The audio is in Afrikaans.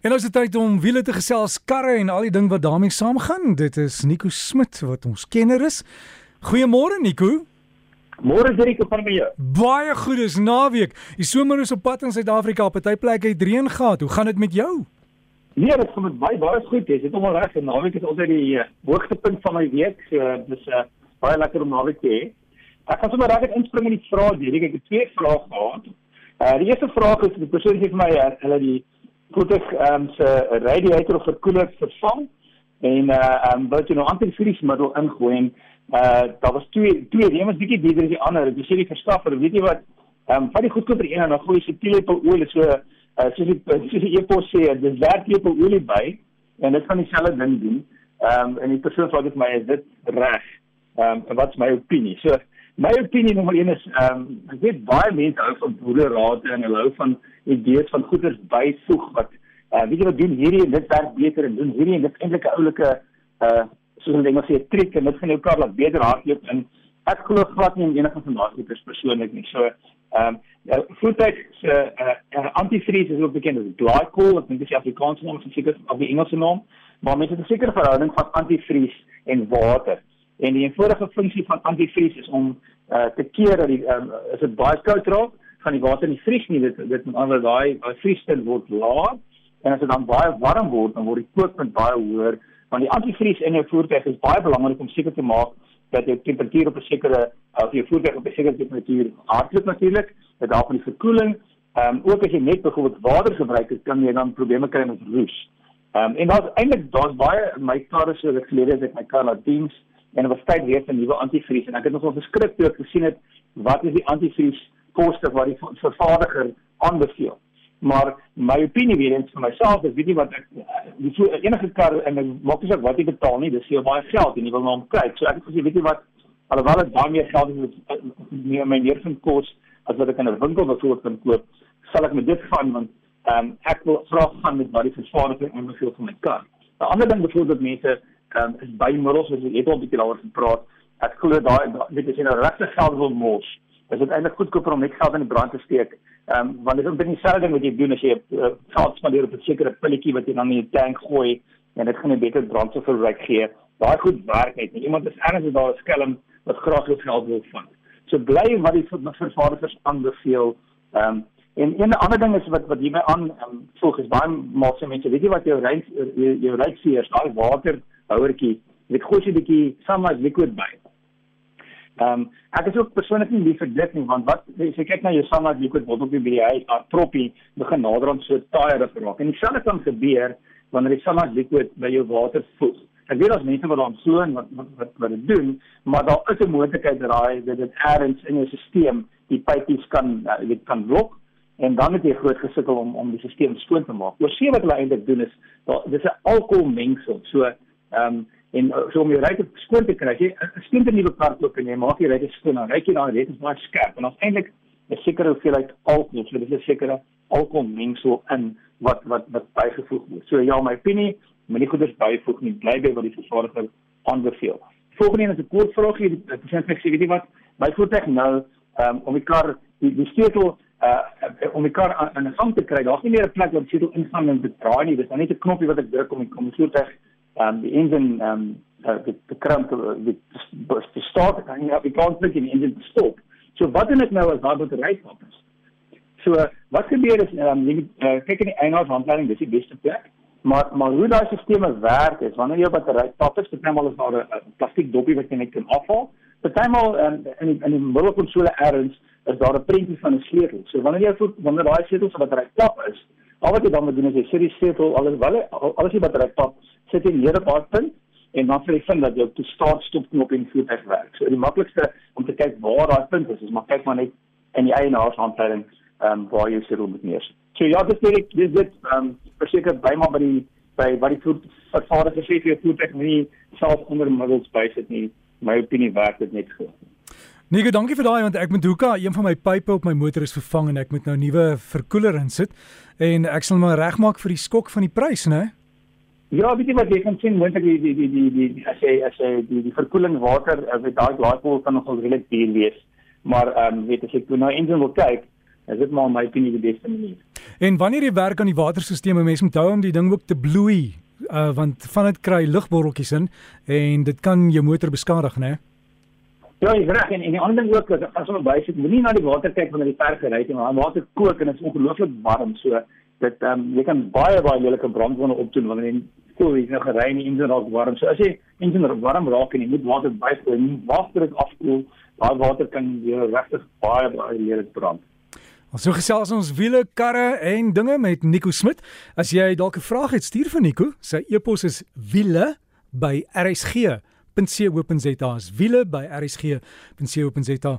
En ons het tyd om wiele te gesels, karre en al die ding wat daarmee saamgaan. Dit is Nico Smit wat ons kenner is. Goeiemôre Nico. Môre Jericho van my. Baie goed, dis naweek. Die somer is op pad in Suid-Afrika. Party plekke het reën gehad. Hoe gaan dit met jou? Nee, dit gaan met baie baie goed. Dis dit almal reg. Naweek is altyd die uh, hoogtepunt van my week. So dis uh, baie lekker om naweek te hê. Ek gaan sommer reg inspring in die vrae. Ek het twee vrae gehad. Uh, die eerste vraag is die persoon het vir my uh, hulle die voetig ehm um, se radiator of verkoeler vervang en uh ehm um, wat jy nou antivriesmiddel ingooi en uh daar was twee twee die een was bietjie beter as die ander. Jy sê die verskaffer, weet jy wat? Ehm um, vat die goedkoper een en dan gooi jy se teelepel olie so uh soos die soos die epos sê, dis werklepel olie by en dit kan dieselfde ding doen. Ehm um, en die persoon vra dit my is dit reg? Ehm um, wat's my opinie? So my opinie nommer 1 is ehm um, ek weet baie mense hou van boerderate en hulle hou van idees van goeders byvoeg wat uh, weet jy wat doen hierdie en dit werk beter en doen hierdie en dit eintlik 'n oulike uh soos 'n ding wat sê trick en dit gaan jou kar laat beter hardloop en ek glo glad nie in enige van daardie goeders persoonlik nie. So ehm um, ja, voetbek se uh, uh, antifreeze is ook bekend as glycol, ek dink dis die Afrikaanse naam, ek seker of die Engelse naam, maar het 'n sekere verhouding van antifreeze en water. En die eenvoudige funksie van antivries is om uh, te keer dat die um, as dit baie koud raak, gaan die water nie vries nie. Dit dit met ander daai vriesstand word laag en as dit dan baie warm word, dan word die kookpunt baie hoër. Want die antivries in jou voertuig is baie belangrik om seker te maak dat jou temperatuur op 'n sekere of jou voertuig op 'n sekere temperatuur hardloop natuurlik. Dit help met die verkoeling. Ehm um, ook as jy net byvoorbeeld water gebruik, kan jy dan probleme kry met roes. Ehm um, en daar's eintlik daar's baie my karre so dat gelede het ek my kar laat diens en daar was tyd weer vir nuwe antivries en ek het nog op 'n skrip toe gesien het wat is die antivries koste wat die vervaardiger aanbeveel. Maar my opinie weer eens vir myself is weet nie wat ek die so enige kar en ek maak nie saak wat jy betaal nie, dis veel baie geld en jy wil na hom kyk. So ek het gesê weet jy wat alhoewel dit baie meer geld is meer my neervind kos as wat ek in 'n winkel byvoorbeeld kan koop, sal ek met dit gaan want ehm um, ek wil graag gaan met wat die vervaardiger aanbeveel vir my kar. 'n Ander ding byvoorbeeld mense um, is bymiddels jy het al 'n bietjie daaroor gepraat. Ek glo daai weet jy nou regte geld wil mos. Is dit eintlik goedkoper om net geld in die brand te steek? Ehm um, want dit is net dieselfde ding wat jy doen as jy uh, geld spandeer op 'n sekere pilletjie wat jy dan in die tank gooi en dit gaan 'n beter brandstofverbruik gee. Daai goed werk net. Iemand is ergens daar 'n skelm wat graag jou geld wil vang. So bly wat die vervaardigers aanbeveel. Ehm um, En een ander ding is wat wat hierby aan um, volg is baie maal se mense weet jy wat jou ry jou, jou ry seers daai water houertjie. Jy weet gous jy 'n bietjie sunlight liquid by. Ehm um, ek is ook persoonlik nie lief vir dit nie want wat as jy kyk na jou sunlight liquid botteltjie by die huis, daai proppie begin nader aan so taai raak. En dieselfde kan gebeur wanneer die sunlight liquid by jou water voeg. Ek weet daar's mense wat daarom so en wat wat wat, wat dit doen, maar daar is 'n moontlikheid dat daai dat dit ergens in jou stelsel die pypies kan uh, weet kan blok en dan het jy groot gesukkel om om die stelsel skoon te maak. Oor sien wat hulle eintlik doen is daar dis 'n alkoholmengsel. So Ehm um, en uh, so om jou ry te skoon te kry, jy 'n skoon nuwe kar koop en jy maak jy ry dit skoon, dan ry jy daai net is baie skerp en ons eintlik 'n sekere hoeveelheid alkohol, so dis 'n sekere alkohol mengsel in wat wat wat bygevoeg word. So ja, my opinie, moenie goeders byvoeg nie, bly by wat die vervaardiger aanbeveel. Volgende een is 'n kort vraagie, die pasiënt sê weet jy wat, my voertuig nou um, om die kar die, die sleutel uh om die kar aan 'n gang te kry, daar's nie meer 'n plek waar die sleutel ingaan en bedraai nie. Dis nou net 'n knoppie wat ek druk om die, om die voertuig um, die engine um, uh, die, die kramp die, die start kan nie op die kant klik en die engine stop. So wat doen ek nou as daar battery stop is? So wat gebeur is um, jy uh, kyk in die eienaarhandleiding, dis die beste plek. Maar maar hoe daai stelsels werk is wanneer jou battery stop is, bytelmal is daar 'n plastiek dopie wat jy net kan afhaal. Bytelmal um, in in die middelkonsole erns is daar 'n prentjie van 'n sleutel. So wanneer jy wanneer daai sleutel se battery stop is, al wat jy dan moet doen is jy sit die sleutel alles wel alles die battery stop sit jy neer op daai punt en dan sê jy vind dat jou to start stop knop in voertuig werk. So die maklikste om te kyk waar daai punt is, is maar kyk maar net in die eienaarsaanduiding ehm um, waar jy sit dit neer. So ja, dis net dis dit ehm um, verseker by maar by die by wat die vervaardiger sê vir jou voertuig nie self onder middels bysit nie. My opinie werk dit net goed. Nico, dankie vir daai want ek moet hoeka, een van my pype op my motor is vervang en ek moet nou nuwe verkoeler insit en ek sal maar regmaak vir die skok van die prys, né? Ja, weet jy wat jy kan sien, moontlik die die die die die as jy as jy die die verkoeling water as jy daai glycol kan nogal redelik duur wees. Maar ehm um, weet as ek nou engine wil kyk, is dit maar my opinie die beste manier. En wanneer jy werk aan die waterstelsel, mense moet hou om die ding ook te bloei, uh, want van dit kry lugborreltjies in en dit kan jou motor beskadig, né? Nee? Ja, jy reg en en die ander ding ook is as ons bysit, moenie na die water kyk wanneer die verf gery het nie, want water kook en dit is ongelooflik warm, so dit ehm um, jy kan baie baie lelike brandwonde opdoen wanneer jy voel jy nou gery en die engine raak warm. So as jy engine warm raak en jy moet water bygooi, wag tot dit afkoel, daai water kan jou regtig baie baie lelik brand. Ons so gesels ons wiele, karre en dinge met Nico Smit. As jy dalk 'n vraag het, stuur vir Nico. Sy e-pos is wiele@rsg.co.za. Wiele by rsg.co.za.